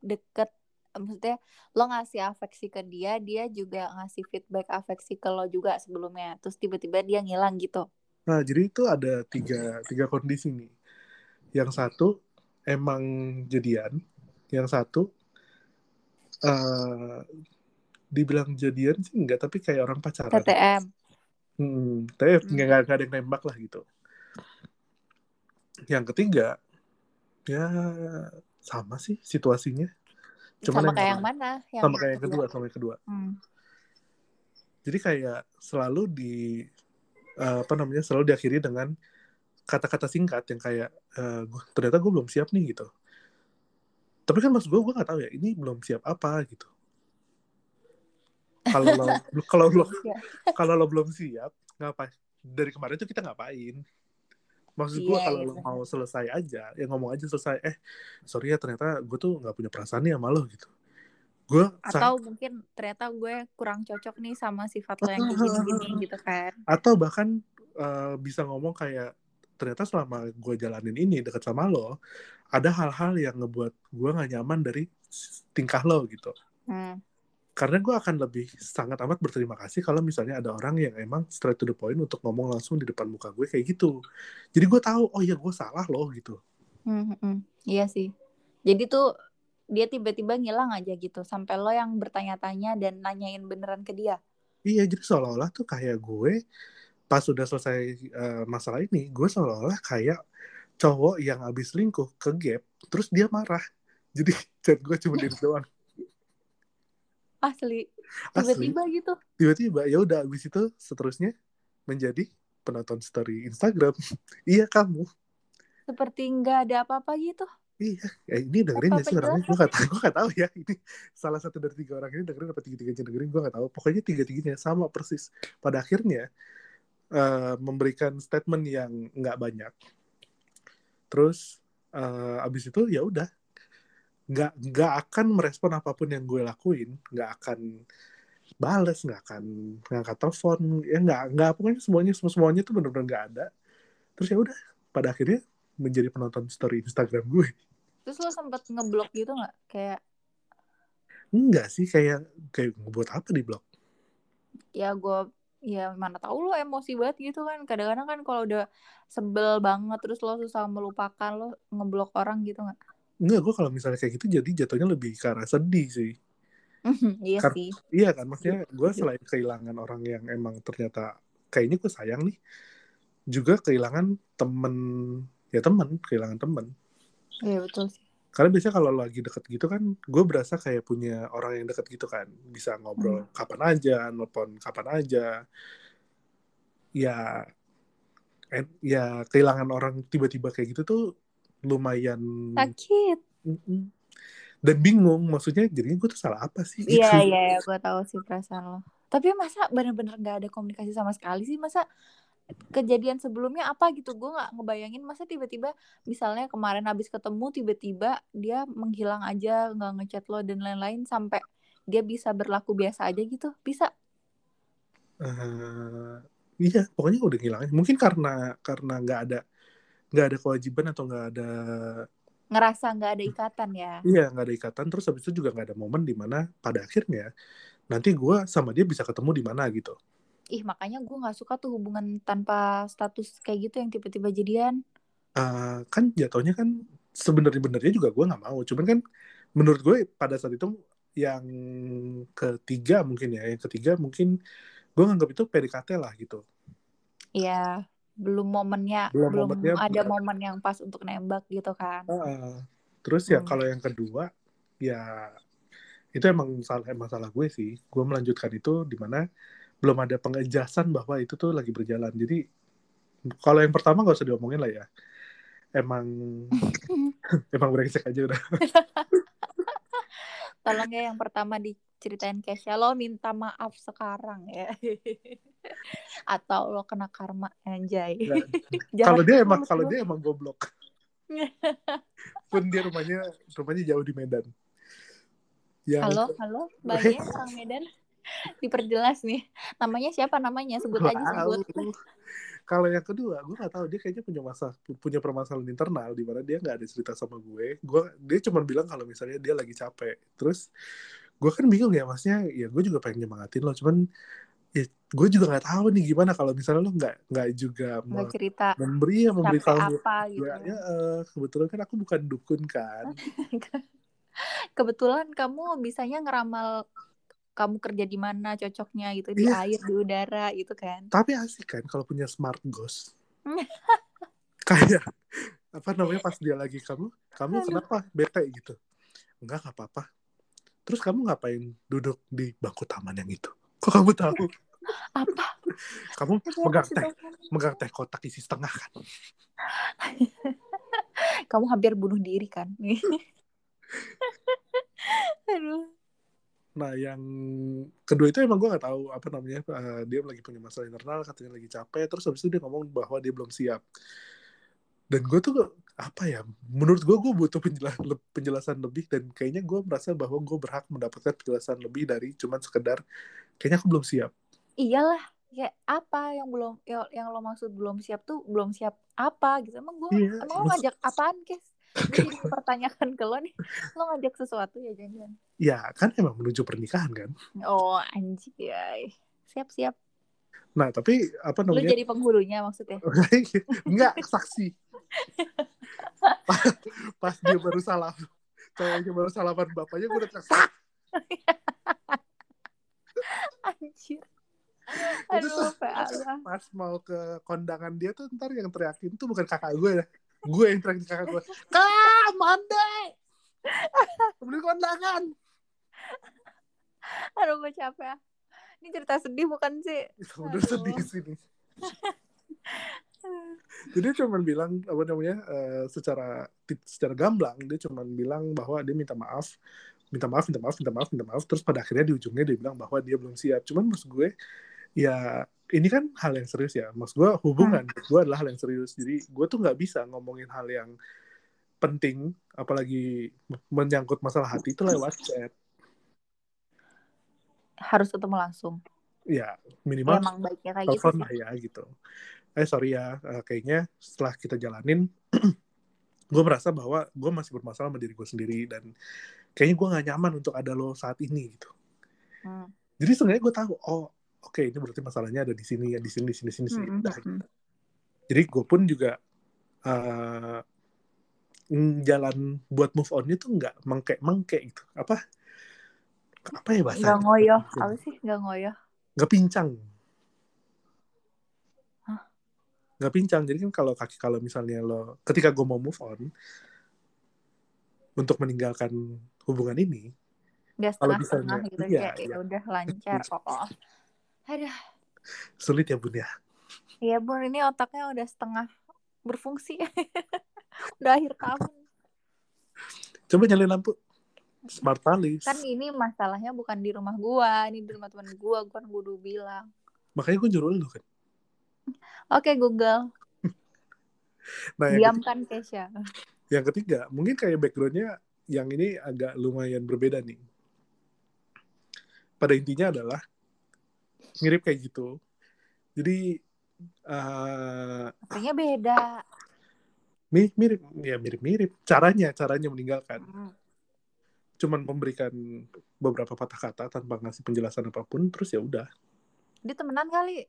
Speaker 2: deket maksudnya lo ngasih afeksi ke dia dia juga ngasih feedback afeksi ke lo juga sebelumnya. Terus tiba-tiba dia ngilang gitu.
Speaker 1: Nah jadi itu ada tiga tiga kondisi nih. Yang satu emang jadian. Yang satu uh, dibilang jadian sih enggak tapi kayak orang pacaran.
Speaker 2: TTM
Speaker 1: hmm, tapi hmm. nggak ada yang nembak lah gitu yang ketiga ya sama sih situasinya
Speaker 2: Cuman sama yang kayak yang mana?
Speaker 1: Yang sama kayak yang kedua, sama yang kedua. Hmm. Jadi kayak selalu di uh, apa namanya selalu diakhiri dengan kata-kata singkat yang kayak uh, ternyata gue belum siap nih gitu. Tapi kan maksud gue gue nggak tahu ya ini belum siap apa gitu. Kalau lo kalau lo iya. kalau lo belum siap ngapain? Dari kemarin tuh kita ngapain? maksud gue yeah, kalau yeah. lo mau selesai aja ya ngomong aja selesai eh sorry ya ternyata gue tuh nggak punya perasaan nih sama lo gitu gue
Speaker 2: atau mungkin ternyata gue kurang cocok nih sama sifat lo yang kayak gini gitu kan
Speaker 1: atau bahkan uh, bisa ngomong kayak ternyata selama gue jalanin ini deket sama lo ada hal-hal yang ngebuat gue nggak nyaman dari tingkah lo gitu hmm karena gue akan lebih sangat amat berterima kasih kalau misalnya ada orang yang emang straight to the point untuk ngomong langsung di depan muka gue kayak gitu. Jadi gue tahu oh ya gue salah loh gitu.
Speaker 2: Hmm, hmm, iya sih. Jadi tuh dia tiba-tiba ngilang aja gitu sampai lo yang bertanya-tanya dan nanyain beneran ke dia.
Speaker 1: Iya jadi seolah-olah tuh kayak gue pas sudah selesai uh, masalah ini gue seolah-olah kayak cowok yang habis lingkuh ke gap terus dia marah. Jadi chat gue cuma diri doang
Speaker 2: asli. Tiba-tiba gitu.
Speaker 1: Tiba-tiba ya udah abis itu seterusnya menjadi penonton story Instagram. Iya kamu.
Speaker 2: Seperti nggak ada apa-apa gitu.
Speaker 1: Iya. Ya ini dengerin ya sih orangnya gue gak tahu gue gak tahu ya. Ini salah satu dari tiga orang ini dengerin apa tiga tiganya dengerin gue gak tahu. Pokoknya tiga tiganya sama persis. Pada akhirnya uh, memberikan statement yang nggak banyak. Terus uh, abis itu ya udah nggak nggak akan merespon apa pun yang gue lakuin. Nggak akan bales nggak akan ngangkat telepon. Ya nggak nggak pokoknya semuanya semua semuanya tuh benar-benar nggak ada. Terus ya udah pada akhirnya menjadi penonton story Instagram gue.
Speaker 2: Terus lo sempet ngeblok gitu nggak? Kayak
Speaker 1: enggak sih kayak kayak buat apa di blog?
Speaker 2: Ya gue ya mana tahu lo emosi banget gitu kan. Kadang-kadang kan kalau udah sebel banget terus lo susah melupakan lo ngeblok orang gitu nggak
Speaker 1: Enggak, gue kalau misalnya kayak gitu jadi jatuhnya lebih ke arah sedih sih.
Speaker 2: iya
Speaker 1: Kar-
Speaker 2: sih
Speaker 1: Iya kan, maksudnya gue selain kehilangan orang yang emang ternyata kayaknya gue sayang nih, juga kehilangan temen, ya temen, kehilangan temen.
Speaker 2: iya betul sih
Speaker 1: Karena biasanya kalau lagi deket gitu kan, gue berasa kayak punya orang yang deket gitu kan, bisa ngobrol kapan aja, nelpon kapan aja. Ya, ya kehilangan orang tiba-tiba kayak gitu tuh lumayan
Speaker 2: sakit.
Speaker 1: Dan bingung maksudnya jadinya gue tuh salah apa sih? Gitu.
Speaker 2: Iya iya iya gue tahu sih perasaan lo. Tapi masa bener-bener nggak ada komunikasi sama sekali sih? Masa kejadian sebelumnya apa gitu? Gue nggak ngebayangin masa tiba-tiba misalnya kemarin habis ketemu tiba-tiba dia menghilang aja nggak ngechat lo dan lain-lain sampai dia bisa berlaku biasa aja gitu? Bisa?
Speaker 1: Eh, iya pokoknya udah ngilangin mungkin karena karena nggak ada nggak ada kewajiban atau nggak ada
Speaker 2: ngerasa nggak ada ikatan ya?
Speaker 1: Iya nggak ada ikatan. Terus habis itu juga nggak ada momen di mana pada akhirnya nanti gue sama dia bisa ketemu di mana gitu.
Speaker 2: Ih makanya gue nggak suka tuh hubungan tanpa status kayak gitu yang tiba-tiba jadian.
Speaker 1: Eh, kan jatuhnya kan sebenarnya benernya juga gue nggak mau. Cuman kan menurut gue pada saat itu yang ketiga mungkin ya yang ketiga mungkin gue nganggap itu PDKT lah gitu.
Speaker 2: Ya belum momennya
Speaker 1: Belum
Speaker 2: belum,
Speaker 1: momennya
Speaker 2: ada
Speaker 1: benar.
Speaker 2: momen yang pas untuk nembak gitu kan
Speaker 1: Heeh. terus ya
Speaker 2: Hmm.
Speaker 1: kalau yang kedua ya itu emang salah emang salah gue sih gue melanjutkan itu di mana belum ada pengejasan bahwa itu tuh lagi berjalan jadi kalau yang pertama gak usah diomongin lah ya emang emang brengsek aja udah
Speaker 2: Tolong ya yang pertama diceritain Kesha lo minta maaf sekarang ya. Atau lo kena karma anjay. Jahat
Speaker 1: kalau dia emang kalau dia emang goblok pun dia rumahnya rumahnya jauh di Medan yang
Speaker 2: Halo, halo, banyak orang Medan. Diperjelas nih. Namanya siapa namanya? Sebut aja
Speaker 1: Tahu.
Speaker 2: sebut.
Speaker 1: Kalau yang kedua, gue nggak tahu dia kayaknya punya masalah punya permasalahan internal di mana dia nggak ada cerita sama gue. Gue dia cuma bilang kalau misalnya dia lagi capek. Terus gue kan bingung ya, maksudnya ya gue juga pengen nyemangatin lo, cuman ya gue juga nggak tahu nih gimana kalau misalnya lo nggak nggak juga me-
Speaker 2: cerita
Speaker 1: memberi ya memberi
Speaker 2: capek
Speaker 1: tahu.
Speaker 2: apa gitu.
Speaker 1: Ya, ya kebetulan kan aku bukan dukun kan.
Speaker 2: Kebetulan kamu bisanya ngeramal kamu kerja di mana cocoknya gitu di
Speaker 1: Iya.
Speaker 2: air di udara gitu kan
Speaker 1: Tapi asik kan kalau punya smart ghost. Kayak apa namanya pas dia lagi kamu, kamu
Speaker 2: Aduh.
Speaker 1: kenapa bete gitu? Enggak nggak apa-apa. Terus kamu ngapain duduk di bangku taman yang itu? Kok kamu tahu?
Speaker 2: Apa
Speaker 1: Kamu megang teh, megang teh kotak isi setengah kan?
Speaker 2: kamu hampir bunuh diri kan aduh
Speaker 1: Nah, yang kedua itu emang gue nggak tahu apa namanya. eh, dia lagi punya masalah internal, katanya lagi capek. Terus habis itu dia ngomong bahwa dia belum siap. Dan gue tuh apa ya? Menurut gue gue butuh penjelasan, penjelasan lebih dan kayaknya gue merasa bahwa gue berhak mendapatkan penjelasan lebih dari cuman sekedar kayaknya aku belum siap.
Speaker 2: Iyalah ya apa yang belum yang, yang lo maksud belum siap tuh belum siap apa gitu. Emang gue
Speaker 1: Iya,
Speaker 2: emang lo ngajak apaan kes jadi mempertanyakan ke lo nih. Lo ngajak sesuatu ya jangan
Speaker 1: Ya kan emang menuju pernikahan kan.
Speaker 2: oh anjay. Siap siap.
Speaker 1: Nah tapi apa
Speaker 2: lo
Speaker 1: namanya?
Speaker 2: jadi penghulunya maksudnya?
Speaker 1: Enggak saksi. pas, pas dia baru salah, cowoknya baru salaman bapaknya gue udah teriak, "Sak!"
Speaker 2: anjir aduh
Speaker 1: tuh pas mau ke kondangan dia tuh ntar yang teriakin tuh bukan kakak gue ya. Gue yang teriakin kakak gue. Kak, mande! Beli kondangan.
Speaker 2: aduh gue capek ah. ini cerita sedih bukan sih
Speaker 1: Udah
Speaker 2: Aduh.
Speaker 1: sedih sini. Jadi dia cuma bilang apa namanya eh, secara secara gamblang dia cuma bilang bahwa dia minta maaf, minta maaf, minta maaf, minta maaf, minta maaf. Terus pada akhirnya di ujungnya dia bilang bahwa dia belum siap. Cuman maksud gue ya ini kan hal yang serius ya. Maksud gue hubungan
Speaker 2: Hmm.
Speaker 1: gue adalah hal yang serius. Jadi gue tuh nggak bisa ngomongin hal yang penting, apalagi menyangkut masalah hati itu lewat chat.
Speaker 2: harus ketemu langsung
Speaker 1: Ya minimal
Speaker 2: emang baiknya kayak gitu
Speaker 1: telepon
Speaker 2: sih
Speaker 1: lah ya gitu. Eh sorry ya, eh, kayaknya setelah kita jalanin, gue merasa bahwa gue masih bermasalah sama diri gue sendiri dan kayaknya gue gak nyaman untuk ada lo saat ini gitu.
Speaker 2: Hmm.
Speaker 1: Jadi sebenarnya gue tahu, oh oke ini berarti masalahnya ada di sini ya di sini di sini di sini, sini.
Speaker 2: Mm,
Speaker 1: Udah,
Speaker 2: mm,
Speaker 1: gitu.
Speaker 2: mm.
Speaker 1: jadi gue pun juga eh, mm, jalan buat move onnya tuh nggak mengke mengke gitu apa apa ya bahasa
Speaker 2: Nggak ngoyoh. Apa sih? Nggak ngoyoh.
Speaker 1: nggak pincang nggak pincang jadi kan kalau kaki kalau misalnya lo ketika gue mau move on untuk meninggalkan hubungan ini
Speaker 2: Nggak
Speaker 1: Kalau
Speaker 2: setengah-setengah
Speaker 1: misalnya-
Speaker 2: gitu.
Speaker 1: iya,
Speaker 2: kayak
Speaker 1: iya.
Speaker 2: ya udah lancar. Oh. Aduh.
Speaker 1: sulit ya bun ya
Speaker 2: Iya bun, ini otaknya udah setengah berfungsi. udah akhir tahun.
Speaker 1: coba nyalain lampu smart palis
Speaker 2: Kan ini masalahnya bukan di rumah gua, ini di rumah teman gua, gua kan gua udah bilang.
Speaker 1: makanya gue nyuruh lu kan
Speaker 2: Oke Google,
Speaker 1: nah
Speaker 2: diamkan Kesha.
Speaker 1: yang ketiga mungkin kayak backgroundnya yang ini agak lumayan berbeda nih pada intinya adalah mirip kayak gitu jadi eh
Speaker 2: Artinya beda.
Speaker 1: mi- mirip ya mirip-mirip caranya caranya meninggalkan
Speaker 2: Hmm.
Speaker 1: cuman memberikan beberapa patah kata tanpa ngasih penjelasan apa pun terus ya udah
Speaker 2: Dia temenan kali.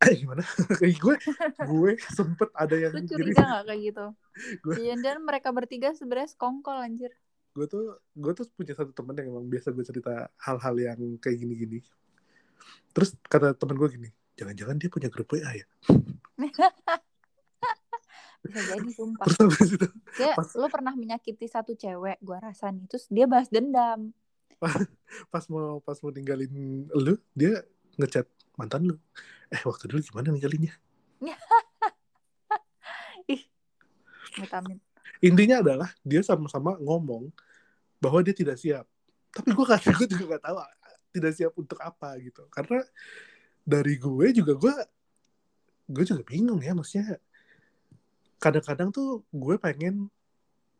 Speaker 1: eh gimana kayak gue gue sempet ada yang
Speaker 2: Lu curiga gak kayak gitu?
Speaker 1: Gua-
Speaker 2: Iya, dan mereka bertiga sebenarnya skongkol anjir.
Speaker 1: gue tuh gue tuh punya satu temen yang emang biasa gue cerita hal-hal yang kayak gini-gini terus kata temen gue gini jangan-jangan dia punya grup WA ya
Speaker 2: Bisa jadi sumpah.
Speaker 1: terus habis itu Pas-
Speaker 2: lu pernah menyakiti satu cewek, gua rasa nih. Terus dia balas dendam.
Speaker 1: pas mau pas mau ninggalin lu dia ngechat mantan lu eh waktu dulu gimana ninggalinnya
Speaker 2: Ih.
Speaker 1: Intinya adalah dia sama-sama ngomong bahwa dia tidak siap tapi gue kan gue juga gak tahu tidak siap untuk apa gitu. Karena dari gue juga gue gue juga bingung ya maksudnya kadang-kadang tuh gue pengen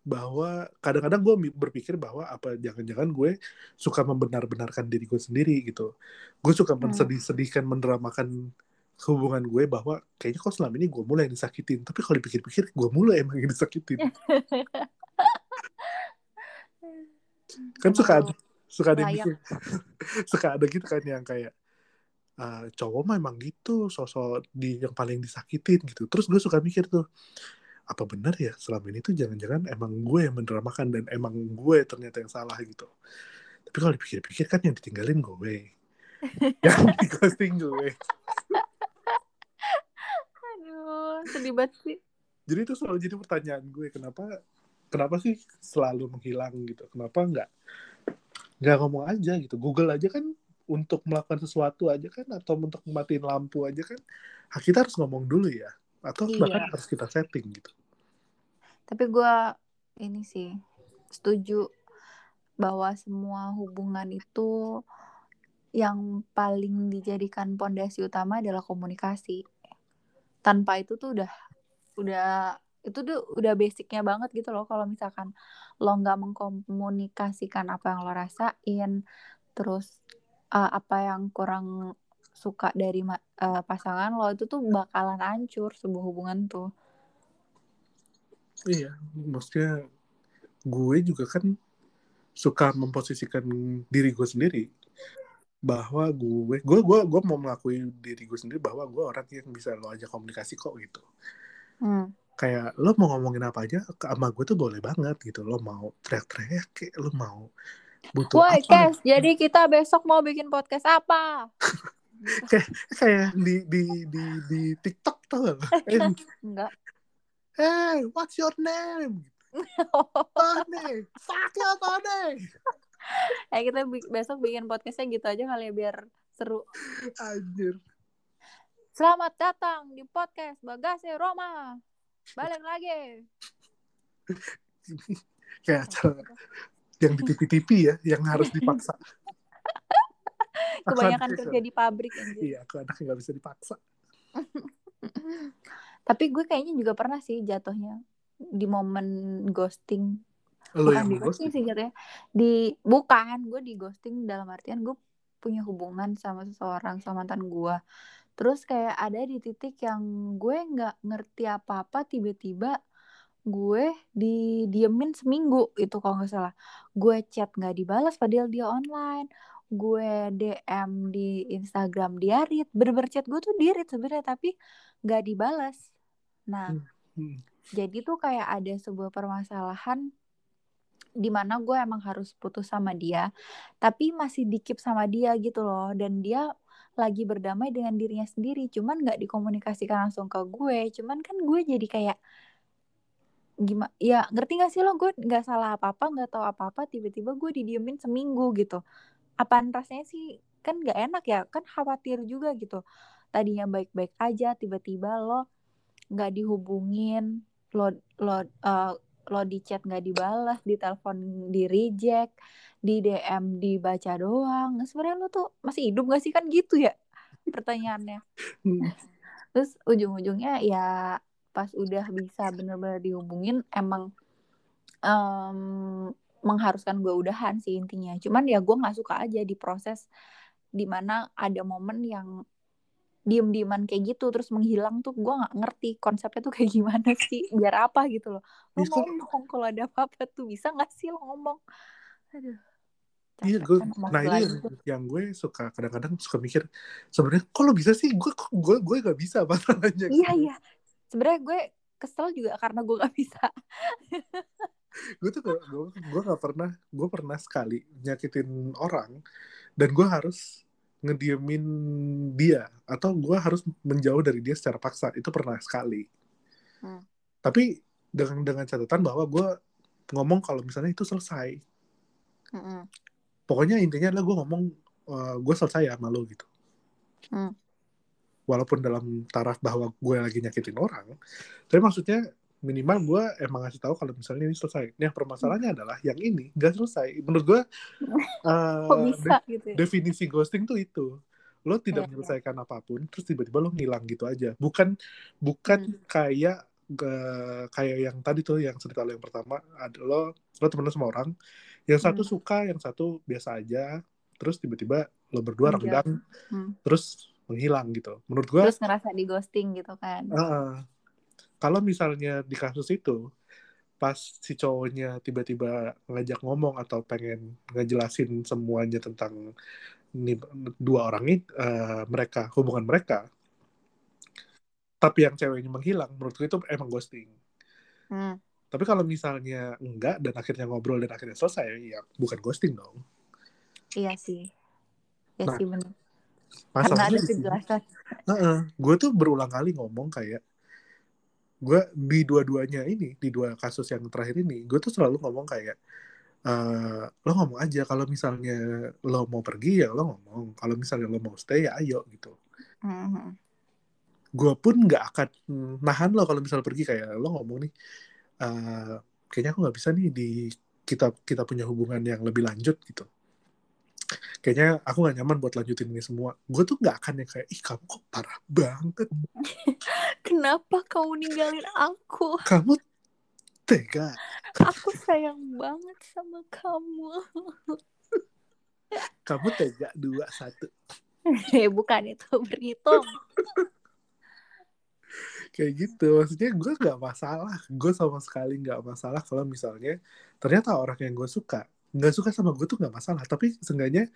Speaker 1: bahwa kadang-kadang gue berpikir bahwa apa jangan-jangan gue suka membenar-benarkan diri gue sendiri gitu. Gue suka
Speaker 2: Hmm.
Speaker 1: mensedih-sedihkan mendramakan hubungan gue bahwa kayaknya kok selama ini gue mulai yang disakitin. Tapi kalau dipikir-pikir gue mulai emang yang disakitin. Kan suka suka ada mikir suka ada gitu kan yang kayak ah, cowok mah emang gitu sosok di yang paling disakitin gitu. Terus gue suka mikir tuh apa benar ya selama ini tuh jangan-jangan emang gue yang mendramakan dan emang gue ternyata yang salah gitu. Tapi kalau dipikir-pikir kan yang ditinggalin gue yang di ghosting gue
Speaker 2: Aduh, sedih banget sih.
Speaker 1: jadi itu selalu jadi pertanyaan gue kenapa kenapa sih selalu menghilang gitu? Kenapa nggak nggak ngomong aja gitu Google aja kan untuk melakukan sesuatu aja kan atau untuk matiin lampu aja kan kita harus ngomong dulu ya atau
Speaker 2: Iya.
Speaker 1: bahkan harus kita setting gitu
Speaker 2: Tapi gua ini sih setuju bahwa semua hubungan itu yang paling dijadikan pondasi utama adalah komunikasi. Tanpa itu tuh udah udah itu tuh udah basicnya banget gitu loh kalau misalkan lo nggak mengkomunikasikan apa yang lo rasain terus uh, apa yang kurang suka dari uh, pasangan lo itu tuh bakalan hancur sebuah hubungan tuh
Speaker 1: iya maksudnya gue juga kan suka memposisikan diri gue sendiri bahwa gue gue gue gue mau mengakui diri gue sendiri bahwa gue orang yang bisa lo aja komunikasi kok gitu
Speaker 2: hmm.
Speaker 1: Kayak lo mau ngomongin apa aja ke sama gue tuh boleh banget gitu lo mau teriak-teriak kayak lo mau butuh
Speaker 2: Woi,
Speaker 1: apa
Speaker 2: Kes, jadi kita besok mau bikin podcast apa?
Speaker 1: kayak di di di di TikTok tau gak eh,
Speaker 2: Enggak.
Speaker 1: hey what's your name Tony fuck you Tony
Speaker 2: eh, kita bi- besok bikin podcastnya gitu aja kali ya biar seru.
Speaker 1: anjir
Speaker 2: Selamat datang di podcast Bagasi Roma. Balik lagi.
Speaker 1: kayak acara yang di TV-TV ya yang harus dipaksa
Speaker 2: Kebanyakan kerja di pabrik
Speaker 1: iya aku anaknya nggak bisa dipaksa
Speaker 2: Tapi gue kayaknya juga pernah sih jatuhnya di momen ghosting.
Speaker 1: lo
Speaker 2: bukan
Speaker 1: yang
Speaker 2: di ghosting sih jatuhnya. Di bukan, gue di ghosting dalam artian gue punya hubungan sama seseorang sama mantan gue. Terus kayak ada di titik yang gue nggak ngerti apa-apa tiba-tiba gue didiemin seminggu itu kalau nggak salah. Gue chat nggak dibalas padahal dia online. Gue DM di Instagram dia read. Bener-bener chat gue tuh di read sebenarnya tapi nggak dibalas nah
Speaker 1: Hmm.
Speaker 2: jadi tuh kayak ada sebuah permasalahan di mana gue emang harus putus sama dia tapi masih dikip sama dia gitu loh. Dan dia lagi berdamai dengan dirinya sendiri cuman nggak dikomunikasikan langsung ke gue cuman kan gue jadi kayak gimana ya ngerti gak sih lo? Gue nggak salah apa apa nggak tahu apa apa tiba-tiba gue didiemin seminggu gitu. Apaan rasanya sih? Kan nggak enak ya kan khawatir juga gitu. Tadinya baik-baik aja tiba-tiba lo nggak dihubungin lo lo uh, lo di chat nggak dibalas di telepon di reject di DM dibaca doang. Sebenarnya lo tuh masih hidup gak sih? Kan gitu ya pertanyaannya.
Speaker 1: Hmm.
Speaker 2: terus ujung-ujungnya ya pas udah bisa bener-bener dihubungin emang em, mengharuskan gue udahan sih intinya. Cuman ya gue nggak suka aja di proses di mana ada momen yang diem-dieman kayak gitu terus menghilang tuh gue nggak ngerti konsepnya tuh kayak gimana sih biar apa gitu loh. Lo
Speaker 1: Iya, kok-
Speaker 2: ngomong kalau ada apa-apa tuh bisa nggak sih lo ngomong? Aduh
Speaker 1: Iya, gue,
Speaker 2: kan
Speaker 1: nah itu
Speaker 2: lagi.
Speaker 1: yang, yang gue suka kadang-kadang suka mikir sebenarnya kok lo bisa sih? Gue gue gue gak bisa masalahnya
Speaker 2: iya iya. Sebenarnya gue kesel juga karena gue gak bisa.
Speaker 1: Gue tuh gue, gue gak pernah gue pernah sekali nyakitin orang dan gue harus ngediemin dia atau gue harus menjauh dari dia secara paksa itu pernah sekali
Speaker 2: Hmm.
Speaker 1: tapi dengan dengan catatan bahwa gue ngomong kalau misalnya itu selesai
Speaker 2: Mm-mm.
Speaker 1: pokoknya intinya adalah gue ngomong eh, gue selesai ya sama lo gitu
Speaker 2: Hmm.
Speaker 1: walaupun dalam taraf bahwa gue lagi nyakitin orang tapi maksudnya minimal gue emang ngasih tahu kalau misalnya ini selesai nah permasalahannya adalah yang ini gak selesai menurut gue
Speaker 2: kok bisa gitu ya?
Speaker 1: definisi ghosting tuh itu lo tidak
Speaker 2: Iya, iya.
Speaker 1: menyelesaikan apa pun terus tiba-tiba lo ngilang gitu aja bukan bukan
Speaker 2: Hmm.
Speaker 1: kayak eh, kayak yang tadi tuh yang cerita lo yang pertama ada lo lo temenan sama orang yang satu
Speaker 2: Hmm.
Speaker 1: suka yang satu biasa aja terus tiba-tiba lo berdua renggang
Speaker 2: Hmm.
Speaker 1: terus menghilang gitu menurut gua
Speaker 2: terus ngerasa di ghosting gitu kan
Speaker 1: Heeh. Kalau misalnya di kasus itu pas si cowoknya tiba-tiba ngajak ngomong atau pengen ngejelasin semuanya tentang ini dua orang ini eh, mereka hubungan mereka tapi yang ceweknya menghilang menurutku itu emang ghosting.
Speaker 2: Hmm.
Speaker 1: tapi kalau misalnya enggak dan akhirnya ngobrol dan akhirnya selesai ya bukan ghosting dong.
Speaker 2: Iya sih. Ya
Speaker 1: Nah,
Speaker 2: sih karena
Speaker 1: masalahnya
Speaker 2: ada
Speaker 1: di sini
Speaker 2: kejelasan.
Speaker 1: Gue tuh berulang kali ngomong kayak gue di dua-duanya ini di dua kasus yang terakhir ini gue tuh selalu ngomong kayak eh lo ngomong aja kalau misalnya lo mau pergi ya lo ngomong. Kalau misalnya lo mau stay ya ayo gitu.
Speaker 2: Hmm.
Speaker 1: gue pun nggak akan nahan lo kalau misalnya pergi kayak lo ngomong nih eh kayaknya aku nggak bisa nih di kita kita punya hubungan yang lebih lanjut gitu kayaknya aku nggak nyaman buat lanjutin ini semua. Gue tuh nggak akan yang kayak ih kamu kok parah banget.
Speaker 2: Kenapa kamu ninggalin aku?
Speaker 1: Kamu tega.
Speaker 2: Aku sayang banget sama kamu.
Speaker 1: Kamu tega dua satu.
Speaker 2: Eh bukan itu berhitung.
Speaker 1: Kayak gitu. Maksudnya gue nggak masalah. Gue sama sekali nggak masalah kalau misalnya ternyata orang yang gue suka nggak suka sama gue tuh nggak masalah. Tapi seenggaknya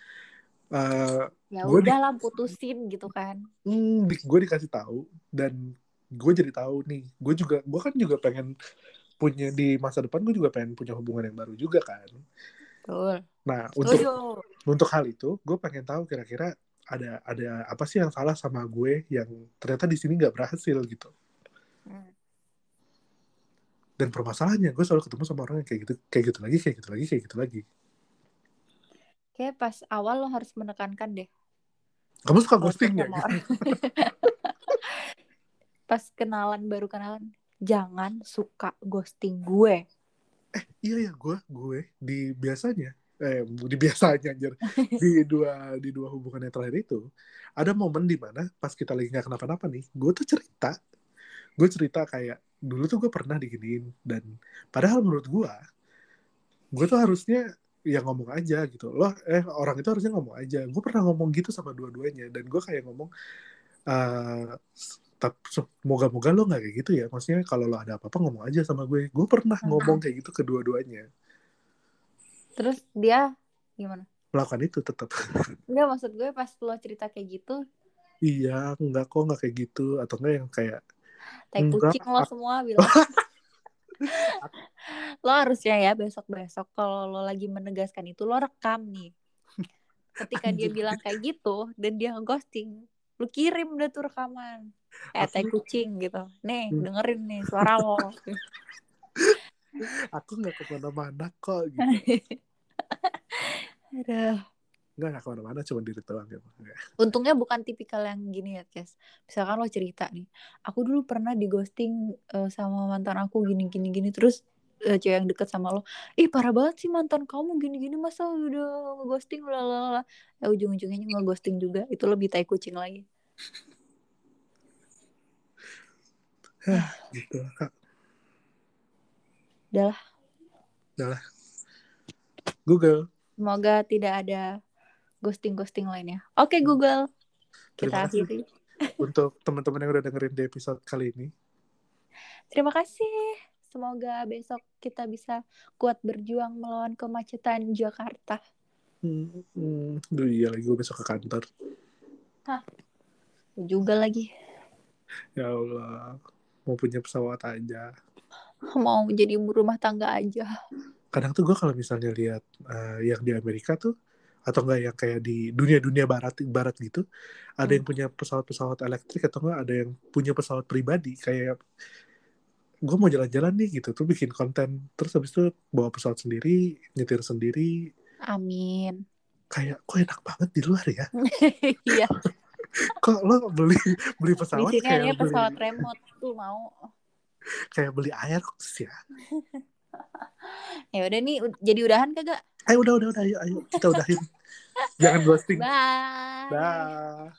Speaker 1: eh
Speaker 2: ya
Speaker 1: Gua di-
Speaker 2: udahlah putusin gitu kan.
Speaker 1: Hmm, di- gue dikasih tahu dan gue jadi tahu nih. Gue juga gue kan juga pengen punya di masa depan gue juga pengen punya hubungan yang baru juga kan.
Speaker 2: Betul.
Speaker 1: Nah untuk
Speaker 2: setuju.
Speaker 1: untuk hal itu gue pengen tahu kira-kira ada ada apa sih yang salah sama gue yang ternyata di sini nggak berhasil gitu.
Speaker 2: Hmm.
Speaker 1: Dan permasalahannya gue selalu ketemu sama orang yang kayak gitu kayak gitu lagi kayak gitu lagi kayak gitu lagi.
Speaker 2: Kayak pas awal lo harus menekankan deh.
Speaker 1: Kamu suka ghosting ya
Speaker 2: pas kenalan baru kenalan jangan suka ghosting gue.
Speaker 1: Iya ya gue gue di biasanya eh di biasanya anjir. Di dua di dua hubungan yang terakhir itu ada momen di mana pas kita lagi nggak kenapa-napa nih gue tuh cerita gue cerita kayak dulu tuh gue pernah diginiin dan padahal menurut gue gue tuh harusnya ya ngomong aja gitu. Loh eh orang itu harusnya ngomong aja. Gue pernah ngomong gitu sama dua-duanya dan gue kayak ngomong eh tapi moga-moga lo nggak kayak gitu ya. Maksudnya kalau lo ada apa-apa ngomong aja sama gue. Gue pernah ngomong kayak gitu kedua-duanya
Speaker 2: terus dia gimana?
Speaker 1: Melakukan itu tetap
Speaker 2: Enggak maksud gue pas lo cerita kayak gitu,
Speaker 1: iya enggak kok enggak kayak gitu? Atau enggak yang kayak
Speaker 2: tai kucing lo semua bilang. lo harusnya ya besok-besok kalau lo lagi menegaskan itu lo rekam nih. Ketika dia
Speaker 1: Anjir.
Speaker 2: bilang kayak gitu dan dia ghosting, lu kirim deh tuh rekaman. Eh, tai kucing gitu. Nih,
Speaker 1: Hmm.
Speaker 2: dengerin nih suara lo.
Speaker 1: aku nggak ke mana-mana kok gitu
Speaker 2: Aduh.
Speaker 1: Enggak nggak ke mana-mana cuma diri doang gitu Enggak.
Speaker 2: Untungnya bukan tipikal yang gini ya, Kes. Misalkan lo cerita nih, aku dulu pernah di ghosting eh, sama mantan aku gini gini gini terus eh, cewek yang deket sama lo, ih parah banget sih mantan kamu gini gini masa udah ngeghosting lalala. Ya ujung-ujungnya ngeghosting juga. Itu lebih tai kucing lagi.
Speaker 1: gitu kak
Speaker 2: Udah
Speaker 1: Udah Google
Speaker 2: Semoga tidak ada ghosting-ghosting lainnya. Oke Google,
Speaker 1: Terima
Speaker 2: kita
Speaker 1: kasih.
Speaker 2: akhiri.
Speaker 1: untuk teman-teman yang udah dengerin di episode kali ini
Speaker 2: Terima kasih. Semoga besok kita bisa kuat berjuang melawan kemacetan Jakarta.
Speaker 1: hmm, hmm, Duh, iya lagi gue besok ke kantor
Speaker 2: Juga lagi
Speaker 1: ya Allah mau punya pesawat aja
Speaker 2: mau jadi ibu rumah tangga aja.
Speaker 1: kadang tuh gue kalau misalnya lihat eh, yang di Amerika tuh atau enggak yang kayak di dunia-dunia barat barat gitu ada
Speaker 2: Hmm.
Speaker 1: yang punya pesawat-pesawat elektrik atau enggak ada yang punya pesawat pribadi kayak gue mau jalan-jalan nih gitu tuh bikin konten terus habis itu bawa pesawat sendiri nyetir sendiri
Speaker 2: Amin.
Speaker 1: kayak kok enak banget di luar ya
Speaker 2: Iya.
Speaker 1: kok lo beli beli
Speaker 2: Di
Speaker 1: pesawat
Speaker 2: sini
Speaker 1: kayak
Speaker 2: ada
Speaker 1: beli
Speaker 2: pesawat remote tuh mau.
Speaker 1: kayak beli air ya
Speaker 2: Ya udah nih, jadi udahan kagak?
Speaker 1: ayo udah udah udah ayo ayo kita udahin jangan ghosting
Speaker 2: Bye.
Speaker 1: dah